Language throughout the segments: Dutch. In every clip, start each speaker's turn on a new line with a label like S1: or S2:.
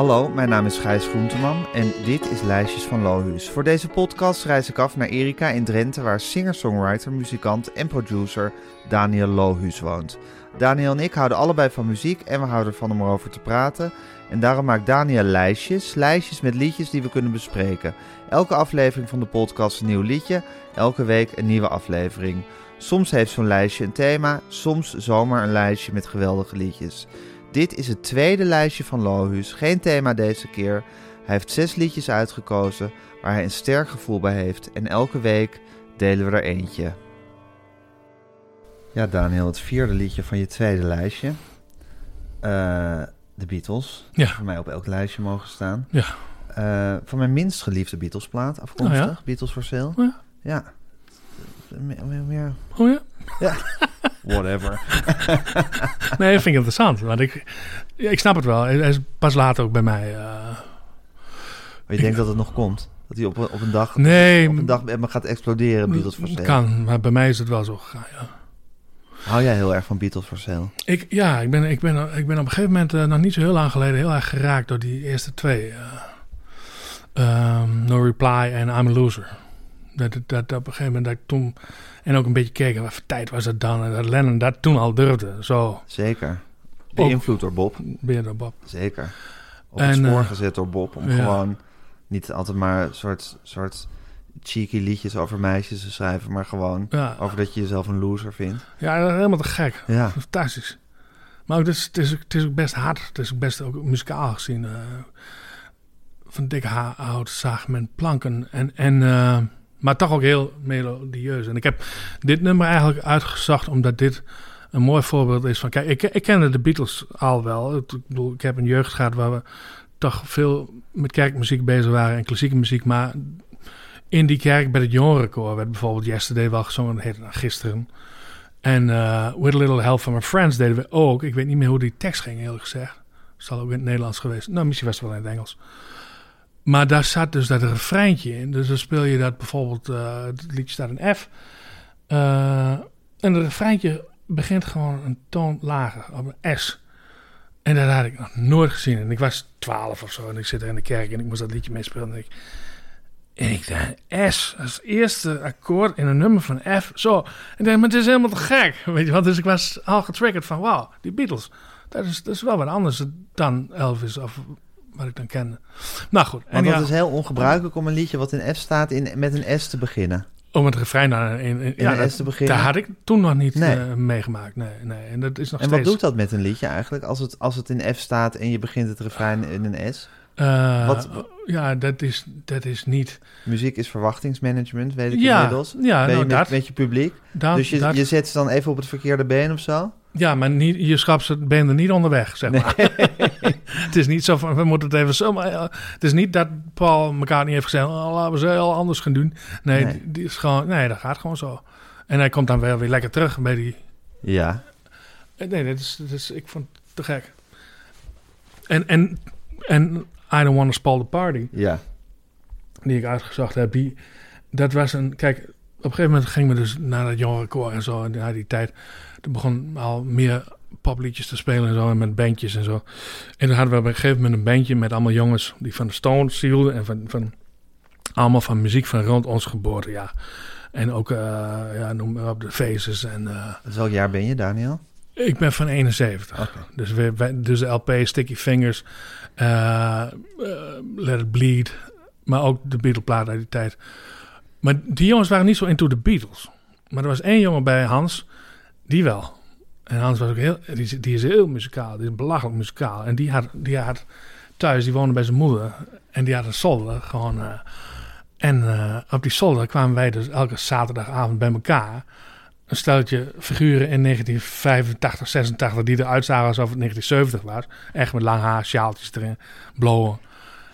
S1: Hallo, mijn naam is Gijs Groenteman en dit is Lijstjes van Lohuus. Voor deze podcast reis ik af naar Erika in Drenthe, waar singer-songwriter, muzikant en producer Daniel Lohuus woont. Daniel en ik houden allebei van muziek en we houden ervan om erover te praten. En daarom maakt Daniel lijstjes, lijstjes met liedjes die we kunnen bespreken. Elke aflevering van de podcast een nieuw liedje, elke week een nieuwe aflevering. Soms heeft zo'n lijstje een thema, soms zomaar een lijstje met geweldige liedjes. Dit is het tweede lijstje van Lohuus, geen thema deze keer. Hij heeft zes liedjes uitgekozen waar hij een sterk gevoel bij heeft en elke week delen we er eentje. Ja, Daniel, het vierde liedje van je tweede lijstje. Uh, de Beatles.
S2: Ja.
S1: Voor mij op elk lijstje mogen staan.
S2: Ja.
S1: Uh, van mijn minst geliefde Beatles-plaat, afkomstig.
S2: Oh ja?
S1: Beatles for Sale.
S2: Oh ja.
S1: Ja. Meer, meer, meer.
S2: Oh ja?
S1: Ja. Whatever.
S2: Nee, dat vind ik interessant. Want ik, ik snap het wel. Hij is pas later ook bij mij. eh,
S1: Maar je denkt dat het nog komt? Dat hij op, een- op een dag,
S2: nee,
S1: op een dag me gaat exploderen, Beatles for Sale?
S2: kan. Maar bij mij is het wel zo gegaan, ja.
S1: Hou jij heel erg van Beatles for Sale?
S2: Ik, ja, ik ben, ik, ben, ik ben op een gegeven moment, eh, nog niet zo heel lang geleden, heel erg geraakt door die eerste twee. eh, ehm, no Reply en I'm a Loser. Dat, dat, dat op een gegeven moment dat ik toen... En ook een beetje keek, wat voor tijd was dat dan? En dat Lennon dat toen al durfde. Zo,
S1: Zeker. Beïnvloed door Bob.
S2: weer door Bob.
S1: Zeker. Op
S2: En,
S1: het spoor
S2: eh,
S1: gezet door Bob. Om
S2: ja.
S1: gewoon niet altijd maar een soort, soort cheeky liedjes over meisjes te schrijven. Maar gewoon
S2: Ja,
S1: over dat je jezelf een loser vindt.
S2: ja dat is helemaal te gek.
S1: Ja.
S2: Fantastisch. Maar ook, het, is, het, is, ook- het is ook best hard. Het is ook best ook muzikaal gezien. eh, van dikke hout zaag met planken. En, en, eh, maar toch ook heel melodieus. En ik heb dit nummer eigenlijk uitgezocht omdat dit een mooi voorbeeld is van... Kijk, ik, ik kende de Beatles al wel. Ik bedoel, ik heb een jeugd gehad waar we toch veel met kerkmuziek bezig waren en klassieke muziek. Maar in die kerk bij het jongerenkoor werd bijvoorbeeld Yesterday wel gezongen. Dat heette gisteren. En eh, With a Little Help from My Friends deden we ook. Ik weet niet meer hoe die tekst ging, eerlijk gezegd. Zal ook in het Nederlands geweest. Nou, misschien was het wel in het Engels. Maar daar zat dus dat refreintje in. Dus dan speel je dat bijvoorbeeld, eh, het liedje staat in F. Eh, en het refreintje begint gewoon een toon lager, op een S. En dat had ik nog nooit gezien. En ik was twaalf of zo en ik zit er in de kerk en ik moest dat liedje meespelen. En ik, en ik dacht, S als eerste akkoord in een nummer van F. Zo. En ik dacht, maar het is helemaal te gek. Weet je wat? Dus ik was al getriggerd van, wauw, die Beatles. Dat is, dat is wel wat anders dan Elvis of wat ik dan kende. Nou goed. En
S1: Want dat is heel ongebruikelijk om een liedje wat in F staat in, met een S te beginnen.
S2: om het refrein dan in, in,
S1: In
S2: ja, dat-
S1: te beginnen.
S2: daar had ik toen nog niet
S1: Nee.
S2: eh, meegemaakt. Nee, nee. En dat is nog
S1: En wat doet dat met een liedje eigenlijk? Als het, als het in F staat en je begint het refrein in een S.
S2: Eh,
S1: Wat-
S2: Ja, dat is, dat is niet...
S1: Muziek is verwachtingsmanagement, weet ik
S2: Ja,
S1: inmiddels.
S2: ja
S1: ben je
S2: nou,
S1: met,
S2: dat,
S1: met je publiek.
S2: dat,
S1: dus je,
S2: dat-
S1: je zet ze dan even op het verkeerde been of zo?
S2: Ja, maar niet, je schapt ze ben er niet onderweg, zeg maar. het is niet zo van, we moeten het even zo... Maar, ja, het is niet dat Paul elkaar niet heeft gezegd... Oh, laten we ze heel anders gaan doen. Nee,
S1: Nee.
S2: Die, die is gewoon... Nee, dat gaat gewoon zo. En hij komt dan wel weer lekker terug bij die...
S1: Ja.
S2: Eh, Nee, dat is, dat is, ik vond het te gek. En, en, en I Don't Want to Spoil the Party...
S1: Ja.
S2: die ik uitgezocht heb, die, dat was een... Kijk, op een gegeven moment gingen we dus naar dat jongerenkoor en zo. En na die tijd, toen begon al meer popliedjes te spelen en zo. En met bandjes en zo. En dan hadden we op een gegeven moment een bandje met allemaal jongens... die van de Stones hielden en van... van allemaal van muziek van rond ons geboorte, ja. En ook, eh, ja, noem maar op, de Faces en...
S1: Dus welk jaar ben je, Daniel?
S2: ik ben van 71.
S1: Oké.
S2: Dus, we, dus de LP Sticky Fingers, eh, Let It Bleed, maar ook de Beatle-plaat uit die tijd. Maar die jongens waren niet zo into de Beatles. Maar er was één jongen bij Hans, die wel. En Hans was ook heel, die, is- die is heel muzikaal, die is belachelijk muzikaal. En die had, die had thuis, die woonde bij zijn moeder. En die had een zolder, gewoon... eh, en eh, op die zolder kwamen wij dus elke zaterdagavond bij elkaar een steltje figuren in 1985, 86 die eruit zagen alsof het 1970 was. Echt met lang haar, sjaaltjes erin, blowen.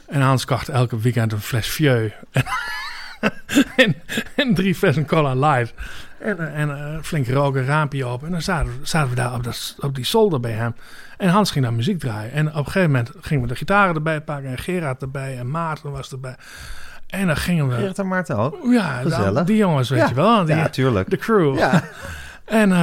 S2: En Hans kocht elke weekend een fles Vieux. en, en drie flessen Cola Light. En, eh, en eh, flink roken, raampje op. En dan zaten, we- zaten we daar op, dat, op die zolder bij hem. En Hans ging dan muziek draaien. En op een gegeven moment gingen we de gitaren erbij pakken. En Gerard erbij. En Maarten was erbij. En dan gingen we...
S1: Gerrit en Maarten ook?
S2: Ja,
S1: Gezellig.
S2: dan- die jongens, weet
S1: Ja.
S2: je wel. Die,
S1: Ja, tuurlijk.
S2: de crew.
S1: Ja.
S2: En uh,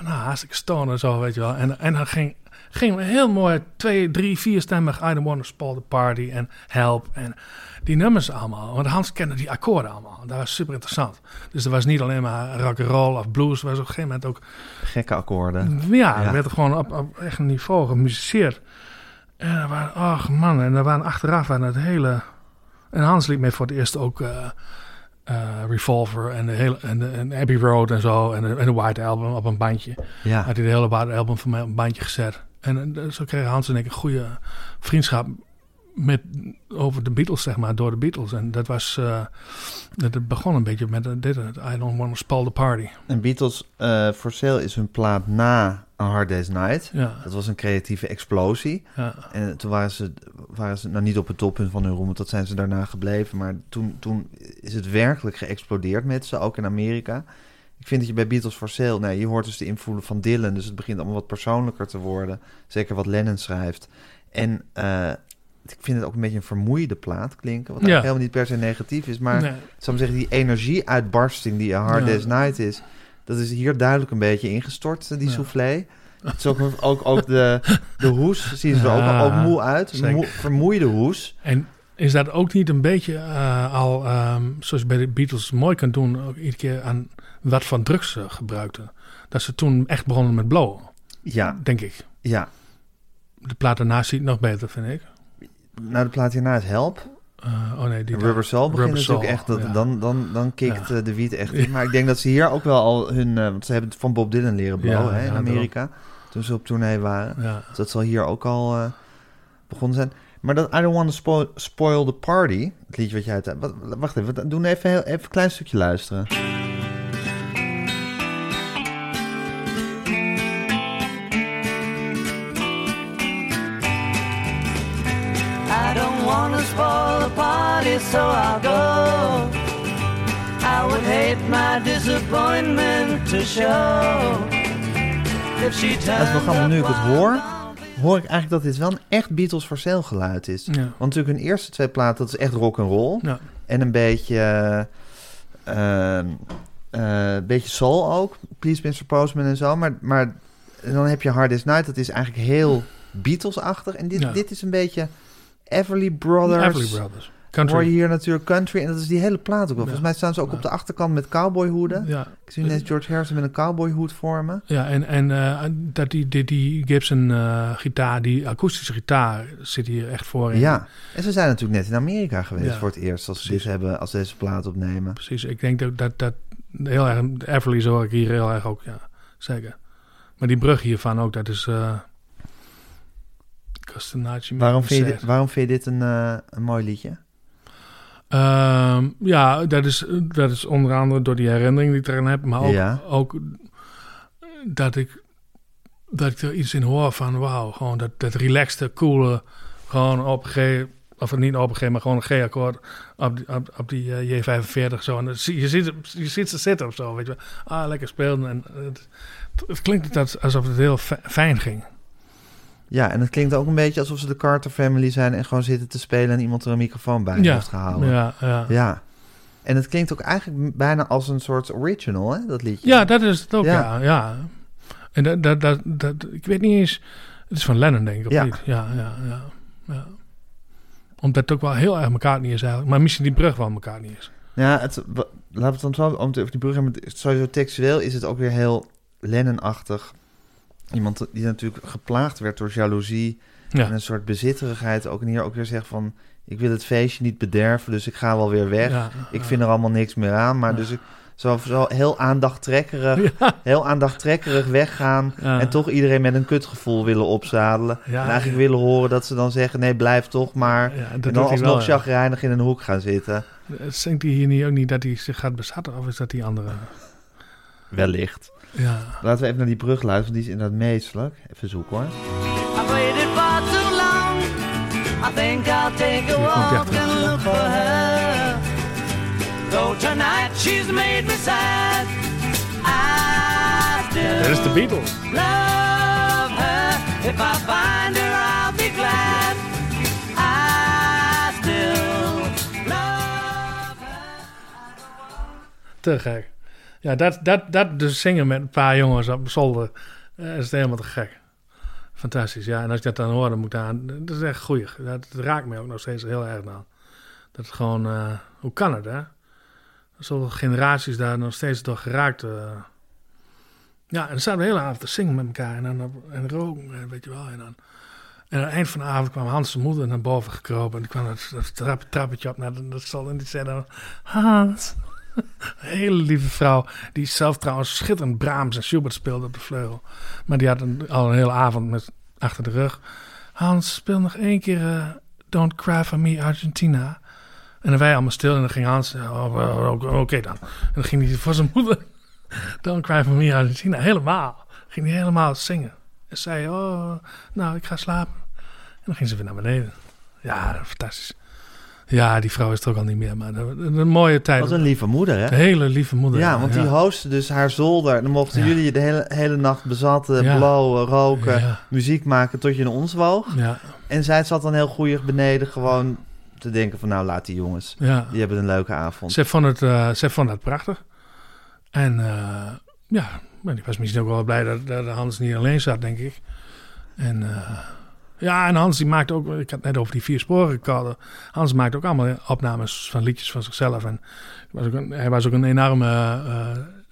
S2: nou, hartstikke stoner en zo, weet je wel. En, en dan ging, ging een heel mooi twee, drie, vierstemmig I Don't Wanna Spoil the Party en Help en die nummers allemaal. Want Hans kende die akkoorden allemaal. Dat was super interessant. Dus er was niet alleen maar rock and roll of blues. Er was op een gegeven moment ook...
S1: Gekke akkoorden.
S2: Ja, er werd er gewoon op, op echt een niveau gemusiceerd. En er waren, ach man, en er waren achteraf waren het hele... En Hans liet mij voor het eerst ook... eh, eh, Revolver en de hele en, de, en Abbey Road en zo en de, en de White Album op een bandje.
S1: Ja.
S2: Had hij de hele White Album van mij op een bandje gezet. En eh, zo kregen Hans en ik een goede vriendschap met, over de Beatles, zeg maar, door de Beatles. En dat was, eh, dat het begon een beetje met eh, dit, I Don't Want to Spoil the Party.
S1: En Beatles eh for Sale is hun plaat na A Hard Day's Night.
S2: Ja,
S1: Dat was een creatieve explosie.
S2: ja,
S1: En toen waren ze, waren ze nou niet op het toppunt van hun roem, want dat zijn ze daarna gebleven. Maar toen, toen is het werkelijk geëxplodeerd met ze, ook in Amerika. Ik vind dat je bij Beatles for Sale, nou, je hoort dus de invloeden van Dylan, dus het begint allemaal wat persoonlijker te worden. Zeker wat Lennon schrijft. En eh, ik vind het ook een beetje een vermoeide plaat klinken, wat
S2: Ja.
S1: eigenlijk helemaal niet per se negatief is. Maar
S2: Nee.
S1: ik zou zeggen, die energieuitbarsting die A Hard
S2: Ja.
S1: Day's Night is, dat is hier duidelijk een beetje ingestort, die
S2: Ja.
S1: soufflé. Het is ook, ook, ook de, de hoes, zien ze er
S2: Ja,
S1: ook, ook moe uit. Moe- vermoeide hoes.
S2: En is dat ook niet een beetje eh, al, ehm, zoals je bij de Beatles mooi kunt doen, ook iedere keer aan wat van drugs ze gebruikten? Dat ze toen echt begonnen met blowen,
S1: Ja,
S2: denk ik.
S1: ja.
S2: De plaat daarna ziet nog beter, vind ik.
S1: Nou, de plaat hierna is Help.
S2: Eh, oh nee, die
S1: Rubber Soul begint
S2: Rubber
S1: natuurlijk
S2: Soul,
S1: echt, dat,
S2: ja.
S1: dan, dan, dan kikt
S2: Ja.
S1: eh, de wiet echt in. Maar ik denk dat ze hier ook wel al hun, eh, want ze hebben het van Bob Dylan leren
S2: Ja,
S1: hè, in Amerika. Toen ze op tournee waren. Dus dat zal hier ook al begonnen zijn. Maar dat I Don't Want to Spoil, spoil the Party, het liedje wat jij uit... Wat, wacht even, we doen even, heel, even een klein stukje luisteren.
S3: Disappointment to show. If she
S1: programma nu ik het hoor, hoor ik eigenlijk dat dit wel een echt Beatles for Sale geluid is.
S2: Ja.
S1: Want natuurlijk hun eerste twee platen, dat is echt rock and roll.
S2: Ja.
S1: En een beetje, eh, eh, eh, beetje soul ook. Please Mr. Postman en zo. Maar, maar dan heb je Hard Day's Night. Dat is eigenlijk heel Beatles-achtig. En dit,
S2: Ja.
S1: dit is een beetje Everly Brothers.
S2: Everly Brothers. Country.
S1: Hoor je hier natuurlijk country. En dat is die hele plaat ook wel. Volgens mij staan ze ook op de achterkant met cowboyhoeden.
S2: Ja,
S1: Ik zie ineens George Harrison met een cowboyhoed voor me.
S2: ja en, en eh, dat die, die, die Gibson eh, gitaar, die akoestische gitaar, zit hier echt voor. in.
S1: Ja, en ze zijn natuurlijk net in Amerika geweest
S2: Ja,
S1: voor het eerst. Als ze dit hebben, als ze deze plaat opnemen.
S2: Precies. Ik denk dat dat, dat heel erg, Everly zo ik hier heel erg ook, ja, zeker. Maar die brug hiervan ook, dat is uh,
S1: Waarom vind, je, waarom vind je dit een, een mooi liedje?
S2: Ehm, ja, dat is, dat is onder andere door die herinnering die ik erin heb, maar ook,
S1: Ja.
S2: ook dat ik dat ik er iets in hoor van wauw, gewoon dat, dat relaxte, coole, gewoon op een of niet op een G, maar gewoon een G-akkoord op die, op, op die eh, J45 zo. En je, ziet, je ziet ze zitten of zo, weet je wel. Ah, lekker spelen. En het, het klinkt dat alsof het heel fi- fijn ging.
S1: Ja, en het klinkt ook een beetje alsof ze de Carter Family zijn en gewoon zitten te spelen en iemand er een microfoon bij
S2: Ja,
S1: heeft gehouden.
S2: Ja, ja.
S1: Ja. En het klinkt ook eigenlijk bijna als een soort original, hè, dat liedje.
S2: Ja, dat is het ook,
S1: Ja.
S2: ja. ja, En dat, dat, dat, dat, ik weet niet eens... Het is van Lennon, denk ik, of
S1: Ja.
S2: niet? Ja, ja, ja, ja. Omdat het ook wel heel erg elkaar niet is eigenlijk. Maar misschien die brug wel elkaar niet is.
S1: Ja, het, laten we het dan zo over die brug hebben. Sowieso textueel is het ook weer heel Lennon-achtig. Iemand die natuurlijk geplaagd werd door jaloezie en een soort bezitterigheid. Ook hier ook weer zegt van, ik wil het feestje niet bederven, dus ik ga wel weer weg.
S2: ja,
S1: Ik vind er allemaal niks meer aan, maar dus ik zo, zo heel aandachttrekkerig, heel aandachttrekkerig weggaan
S2: Ja.
S1: en toch iedereen met een kutgevoel willen opzadelen.
S2: Ja,
S1: en eigenlijk willen horen dat ze dan zeggen, nee, blijf toch maar. En dan alsnog
S2: wel,
S1: chagrijnig in een hoek gaan zitten.
S2: Zingt hij hier niet ook niet dat hij zich gaat bezatten? Of is dat die andere?
S1: Wellicht.
S2: Ja.
S1: Laten we even naar die brug luisteren, want die is inderdaad meestelijk. Even zoeken hoor.
S3: I've waited far too long. I think I'll take a
S2: komt hij
S3: walk
S2: achteraan.
S3: and look for her. Though tonight she's made me sad, I still
S2: Dat is de Beatles.
S3: love her. If I find her, I'll be glad. I still love her.
S2: Te gek. Ja, dat, dat, dat dus zingen met een paar jongens op zolder. eh, is het helemaal te gek. Fantastisch, ja. En als ik dat dan hoor, dan moet daar... Dat is echt goeie. Dat, dat raakt mij ook nog steeds heel erg aan. Dat het gewoon... eh, hoe kan het, hè? Zoveel generaties daar nog steeds door geraakt. eh. Ja, en dan zaten we de hele avond te zingen met elkaar. En dan en roken, weet je wel. En, dan, en aan het eind van de avond kwam Hans' moeder naar boven gekropen. En kwam dat, dat trap, trappetje op naar de- dat zal en die zei dan... Hans... Hele lieve vrouw, die zelf trouwens schitterend Brahms en Schubert speelde op de vleugel. Maar die had een, al een hele avond met, achter de rug. Hans, speel nog één keer eh, Don't Cry For Me Argentina. En dan wij allemaal stil en dan ging Hans, oh, oh, oké oké dan. En dan ging hij voor zijn moeder, Don't Cry For Me Argentina, helemaal. Ging hij helemaal zingen. En zei, oh, nou, ik ga slapen. En dan ging ze weer naar beneden. Ja, fantastisch. Ja, die vrouw is er ook al niet meer, maar een, een mooie tijd.
S1: Wat een lieve moeder, hè?
S2: Een hele lieve moeder.
S1: Ja, want die hostte dus haar zolder. En dan mochten
S2: Ja.
S1: jullie je de hele, hele nacht bezatten,
S2: Ja.
S1: blowen, roken, muziek maken tot je in ons woog.
S2: ja,
S1: En zij zat dan heel goeie beneden gewoon te denken van nou laat die jongens, die hebben een leuke avond.
S2: Ze vond het, eh, ze vond het prachtig. En eh, ja, maar die was misschien ook wel blij dat, dat Hans niet alleen zat, denk ik. En eh, ja, en Hans die maakt ook, ik had het net over die vier sporen recorder. Hans maakt ook allemaal opnames van liedjes van zichzelf. En hij was ook een, hij was ook een enorme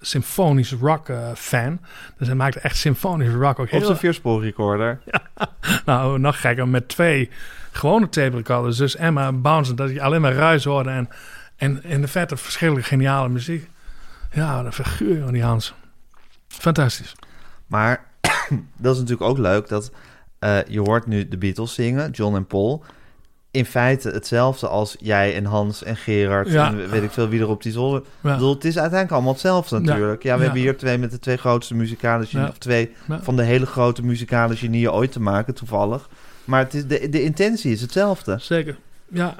S2: symfonische rock eh, fan. Dus hij maakte echt symfonische rock ook
S1: Op
S2: heel
S1: zijn vierspoorrecorder.
S2: nou, nog gekker, met twee gewone tape recorders. Dus Emma bouncen, dat je alleen maar ruis hoorde. En, en in de vette verschillende geniale muziek. Ja, de figuur van die Hans. Fantastisch.
S1: Maar dat is natuurlijk ook leuk dat eh, je hoort nu de Beatles zingen, John en Paul. In feite hetzelfde als jij en Hans en Gerard
S2: Ja.
S1: en weet ik veel wie er op die zolder. Ik bedoel, het is uiteindelijk allemaal hetzelfde natuurlijk. Ja, we hebben hier twee met de twee grootste muzikale genieën, of twee van de hele grote muzikale genieën ooit te maken, toevallig. Maar het is, de, de intentie is hetzelfde.
S2: zeker. Ja,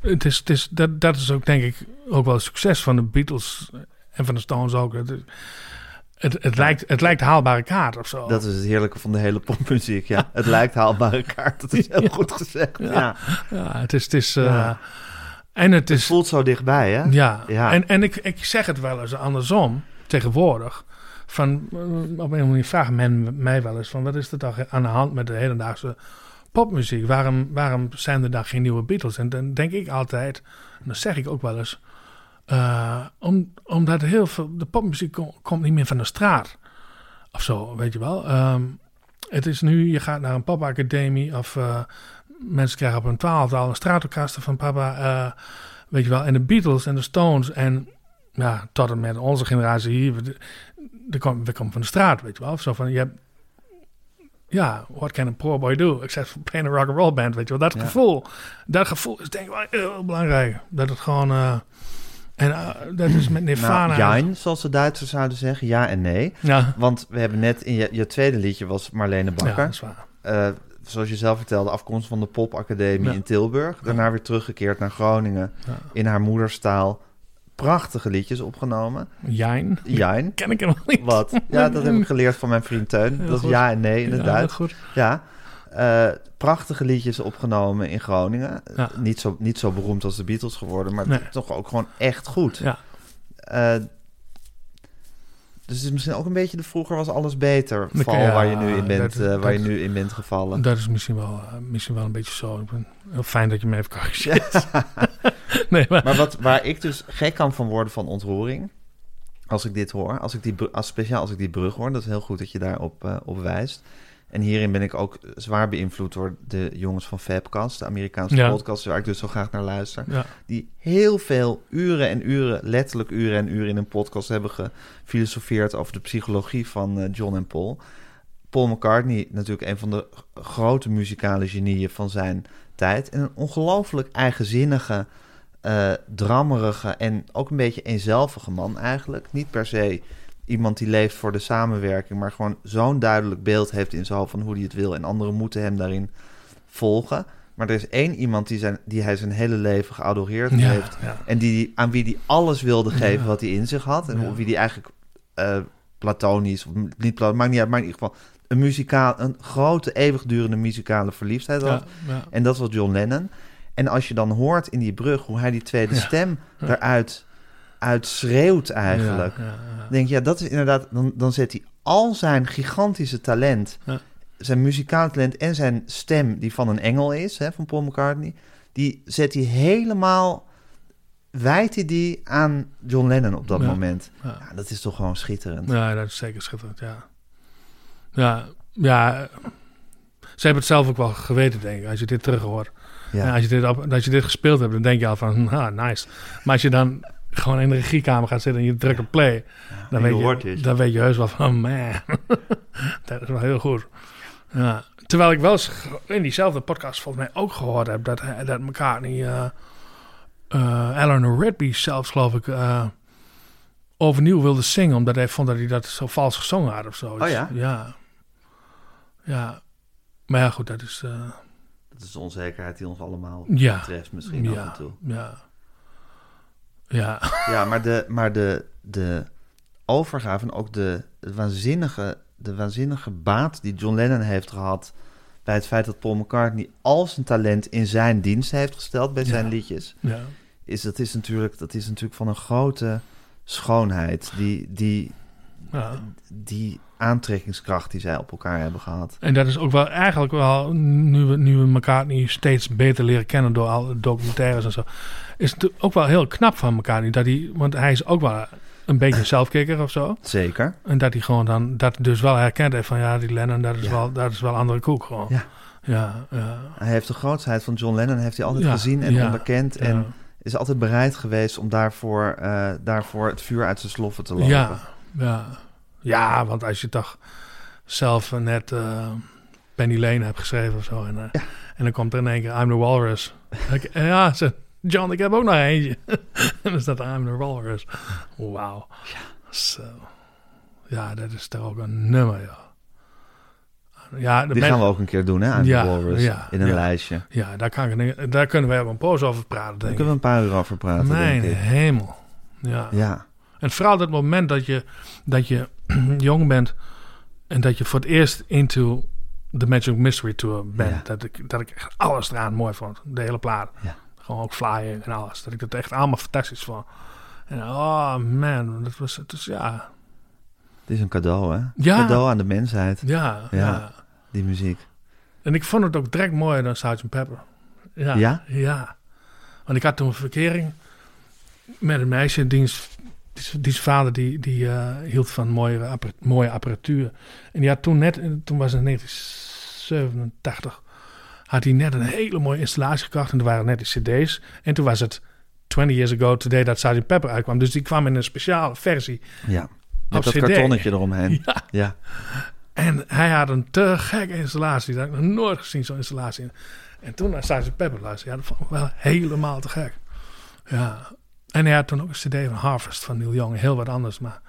S2: het is, het is, dat, dat is ook denk ik ook wel het succes van de Beatles en van de Stones ook. Het, het, lijkt, het lijkt haalbare kaart of zo.
S1: Dat is het heerlijke van de hele popmuziek. Ja, het lijkt haalbare kaart. Dat is heel
S2: Ja.
S1: goed gezegd. Ja.
S2: Ja. Ja, het is... Het is eh. En het
S1: Het
S2: is...
S1: voelt zo dichtbij, hè?
S2: Ja,
S1: Ja.
S2: en, en ik, ik zeg het wel eens andersom, tegenwoordig. Van, eh, op een of andere manier vraagt men mij wel eens van... wat is er toch aan de hand met de hedendaagse popmuziek? Waarom, waarom zijn er dan geen nieuwe Beatles? En dan denk ik altijd, en dat zeg ik ook wel eens... eh, om, omdat heel veel... de popmuziek kom- komt niet meer van de straat. Of zo, weet je wel. Ehm, het is nu, je gaat naar een popacademie... of eh, mensen krijgen op een twaalfde al een stratocaster van papa... eh, Weet je wel, en de Beatles en de Stones en ja, tot en met onze generatie hier, we, de, kom, we komen van de straat, weet je wel. Of zo van, je hebt, ja, what can a poor boy do except for playing a rock and roll band, weet je wel. Dat
S1: Ja.
S2: gevoel, dat gevoel is denk ik wel heel belangrijk. Dat het gewoon, en eh, dat is met Nirvana.
S1: Nou, zoals de Duitsers zouden zeggen. Ja en nee.
S2: Ja,
S1: Want we hebben net in je, je tweede liedje was Marlene
S2: ja,
S1: Bakker.
S2: dat is waar.
S1: Eh, zoals je zelf vertelde, afkomst van de popacademie
S2: Ja.
S1: in Tilburg. Daarna weer teruggekeerd naar Groningen
S2: Ja.
S1: in haar moederstaal. Prachtige liedjes opgenomen.
S2: Jein. ken ik helemaal niet.
S1: Wat? Ja, dat heb ik geleerd van mijn vriend Teun. Dat is ja en nee in het
S2: Ja,
S1: Duits.
S2: goed.
S1: Ja. Eh, prachtige liedjes opgenomen in Groningen.
S2: Ja.
S1: Niet, zo, niet zo beroemd als de Beatles geworden, maar
S2: Nee.
S1: toch ook gewoon echt goed.
S2: Ja.
S1: Eh, dus het is misschien ook een beetje de vroeger was alles beter val waar je nu in bent,
S2: dat-
S1: eh, waar je nu in bent gevallen.
S2: Dat is misschien wel, misschien wel een beetje zo. Ik ben heel fijn dat je me even corrigeert. nee, maar,
S1: Maar wat, waar ik dus gek kan van worden van ontroering, als ik dit hoor, als ik die, als, speciaal als ik die brug hoor, dat is heel goed dat je daarop op wijst. En hierin ben ik ook zwaar beïnvloed door de jongens van Fabcast, de Amerikaanse
S2: Ja.
S1: podcast, waar ik dus zo graag naar luister.
S2: ja.
S1: Die heel veel uren en uren, letterlijk uren en uren in een podcast hebben gefilosofeerd over de psychologie van eh, John en Paul. Paul McCartney, natuurlijk een van de grote muzikale genieën van zijn tijd. En een ongelooflijk eigenzinnige, eh drammerige en ook een beetje eenzelvige man eigenlijk. Niet per se iemand die leeft voor de samenwerking, maar gewoon zo'n duidelijk beeld heeft in zijn hoofd van hoe hij het wil. En anderen moeten hem daarin volgen. Maar er is één iemand die, zijn, die hij zijn hele leven geadoreerd
S2: Ja,
S1: heeft.
S2: ja.
S1: En die, aan wie hij alles wilde geven
S2: Ja.
S1: wat hij in zich had. En op wie hij eigenlijk eh, platonisch, of niet platonisch, maakt niet uit, maar in ieder geval een, muzikaal, een grote, eeuwigdurende muzikale verliefdheid had. En dat was John Lennon. En als je dan hoort in die brug hoe hij die tweede stem eruit uitschreeuwt eigenlijk.
S2: Ja, ja, ja.
S1: denk ja, dat is inderdaad, dan, dan zet hij al zijn gigantische talent zijn muzikaal talent en zijn stem, die van een engel is, hè, van Paul McCartney, die zet hij helemaal, wijt hij die aan John Lennon op dat moment.
S2: Ja.
S1: Dat is toch gewoon schitterend.
S2: Ja, dat is zeker schitterend, ja. Ja, ja. Ze hebben het zelf ook wel geweten, denk ik, als je dit terug hoort.
S1: Ja.
S2: Als, je dit als je dit gespeeld hebt, dan denk je al van, ah, nice. Maar als je dan gewoon in de regiekamer gaat zitten en je drukt op play, dan, weet je, dan weet je heus wel van, man, dat is wel heel goed. Ja. Terwijl ik wel eens in diezelfde podcast volgens mij ook gehoord heb dat, dat McCartney, eh eh, Eleanor Rigby zelfs geloof ik, eh, overnieuw wilde zingen, omdat hij vond dat hij dat zo vals gezongen had of zo.
S1: Oh ja?
S2: Ja. Ja. Maar ja, goed, dat is... eh,
S1: Dat is de onzekerheid die ons allemaal
S2: Ja.
S1: betreft misschien af en
S2: ja,
S1: toe.
S2: ja. Ja,
S1: Ja, maar de, maar de, de overgave en ook de, de waanzinnige, de waanzinnige baat die John Lennon heeft gehad bij het feit dat Paul McCartney al zijn talent in zijn dienst heeft gesteld bij zijn
S2: Ja.
S1: liedjes,
S2: ja.
S1: is dat is natuurlijk, dat is natuurlijk van een grote schoonheid, die, die,
S2: ja.
S1: die aantrekkingskracht die zij op elkaar hebben gehad.
S2: En dat is ook wel eigenlijk wel, nu we, nu we McCartney steeds beter leren kennen door alle documentaires en zo, is het ook wel heel knap van McCartney. Dat hij, want hij is ook wel een beetje een zelfkikker of zo.
S1: Zeker.
S2: En dat hij gewoon dan, dat dus wel herkend heeft van ja, die Lennon, dat is,
S1: Ja.
S2: wel, dat is wel andere koek gewoon.
S1: Ja.
S2: Ja, ja.
S1: Hij heeft de grootheid van John Lennon heeft hij altijd
S2: Ja,
S1: gezien en onderkend en is altijd bereid geweest om daarvoor, eh, daarvoor het vuur uit zijn sloffen te lopen.
S2: Ja, ja. ja, want als je toch zelf net eh, Penny Lane hebt geschreven of zo. En, eh, en dan komt er in één keer I'm the Walrus. Ja, ze, John, ik heb ook nog eentje. en dan staat er I'm the Walrus. Wauw. Zo. Ja, dat is toch ook een nummer, ja. Ja, de
S1: Die
S2: men-
S1: gaan we ook een keer doen, hè? Aan
S2: Ja,
S1: de Walrus.
S2: ja,
S1: in een
S2: ja.
S1: lijstje.
S2: Ja, daar, kan ik, daar kunnen we wel een poos over praten,
S1: Daar
S2: denk
S1: kunnen we een paar uur over praten,
S2: Mijn
S1: denk ik.
S2: hemel. Ja.
S1: Ja,
S2: En vooral dat moment dat je, dat je jong bent en dat je voor het eerst into the Magic Mystery Tour bent.
S1: Ja.
S2: Dat, ik, dat ik echt alles eraan mooi vond. De hele plaat. Gewoon ook flying en alles. Dat ik dat echt allemaal fantastisch vond. En oh man, dat was, het is, ja,
S1: het is een cadeau, hè?
S2: Ja.
S1: Cadeau aan de mensheid,
S2: ja,
S1: Ja.
S2: ja,
S1: die muziek.
S2: En ik vond het ook direct mooier dan Sgt. Pepper. Ja?
S1: Ja?
S2: Ja. Want ik had toen een verkering met een meisje, diens, diens, diens vader die, die eh, hield van mooie, mooie apparatuur. En die had toen net, toen was het 1987, had hij net een hele mooie installatie gekocht. En er waren net die cd's. En toen was het 20 years ago today dat Sgt. Pepper uitkwam. Dus die kwam in een speciale versie.
S1: Ja. Met dat
S2: CD.
S1: kartonnetje eromheen.
S2: Ja.
S1: Ja.
S2: En hij had een te gekke installatie. Dat heb ik nog nooit gezien, zo'n installatie. En toen naar Sgt. Pepper luisteren. Ja, dat vond ik wel helemaal te gek. Ja. En hij had toen ook een cd van Harvest van Neil Young. Heel wat anders, maar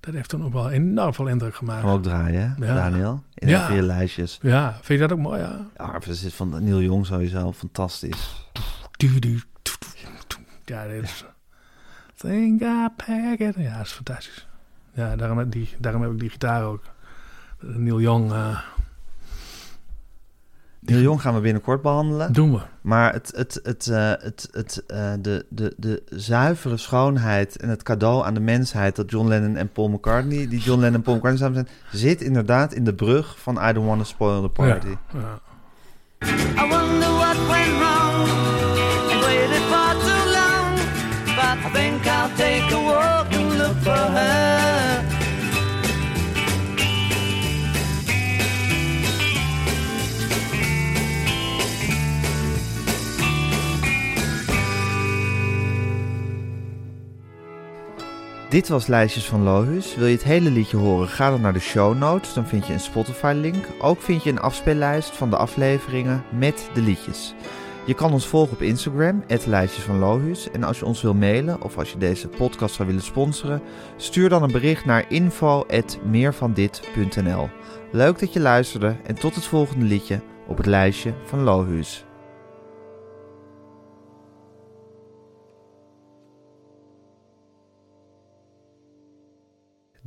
S2: dat heeft toen ook wel enorm veel indruk gemaakt.
S1: Ook draaien,
S2: Ja.
S1: Daniel? In
S2: Ja.
S1: vier lijstjes.
S2: Ja, vind je dat ook mooi, ja?
S1: Ja, is van Neil Young sowieso fantastisch.
S2: Ja, dit is... Think I pack it. Ja, dat is fantastisch. Ja, daarom, heb die, daarom heb ik die gitaar ook. Neil Young eh,
S1: Neil Young gaan we binnenkort behandelen.
S2: doen we.
S1: Maar het, het, het, eh, het, het, eh, de, de, de zuivere schoonheid en het cadeau aan de mensheid dat John Lennon en Paul McCartney, die John Lennon en Paul McCartney samen zijn, zit inderdaad in de brug van I Don't Want to Spoil the Party.
S2: Ja, ja.
S3: I wonder what went wrong.
S1: Dit was Lijstjes van Lohuus. Wil je het hele liedje horen? Ga dan naar de show notes. Dan vind je een Spotify-link. Ook vind je een afspeellijst van de afleveringen met de liedjes. Je kan ons volgen op Instagram, Lijstjes van Lohuus. En als je ons wil mailen of als je deze podcast zou willen sponsoren, stuur dan een bericht naar info.meervandit.nl. Leuk dat je luisterde en tot het volgende liedje op het lijstje van Lohuus.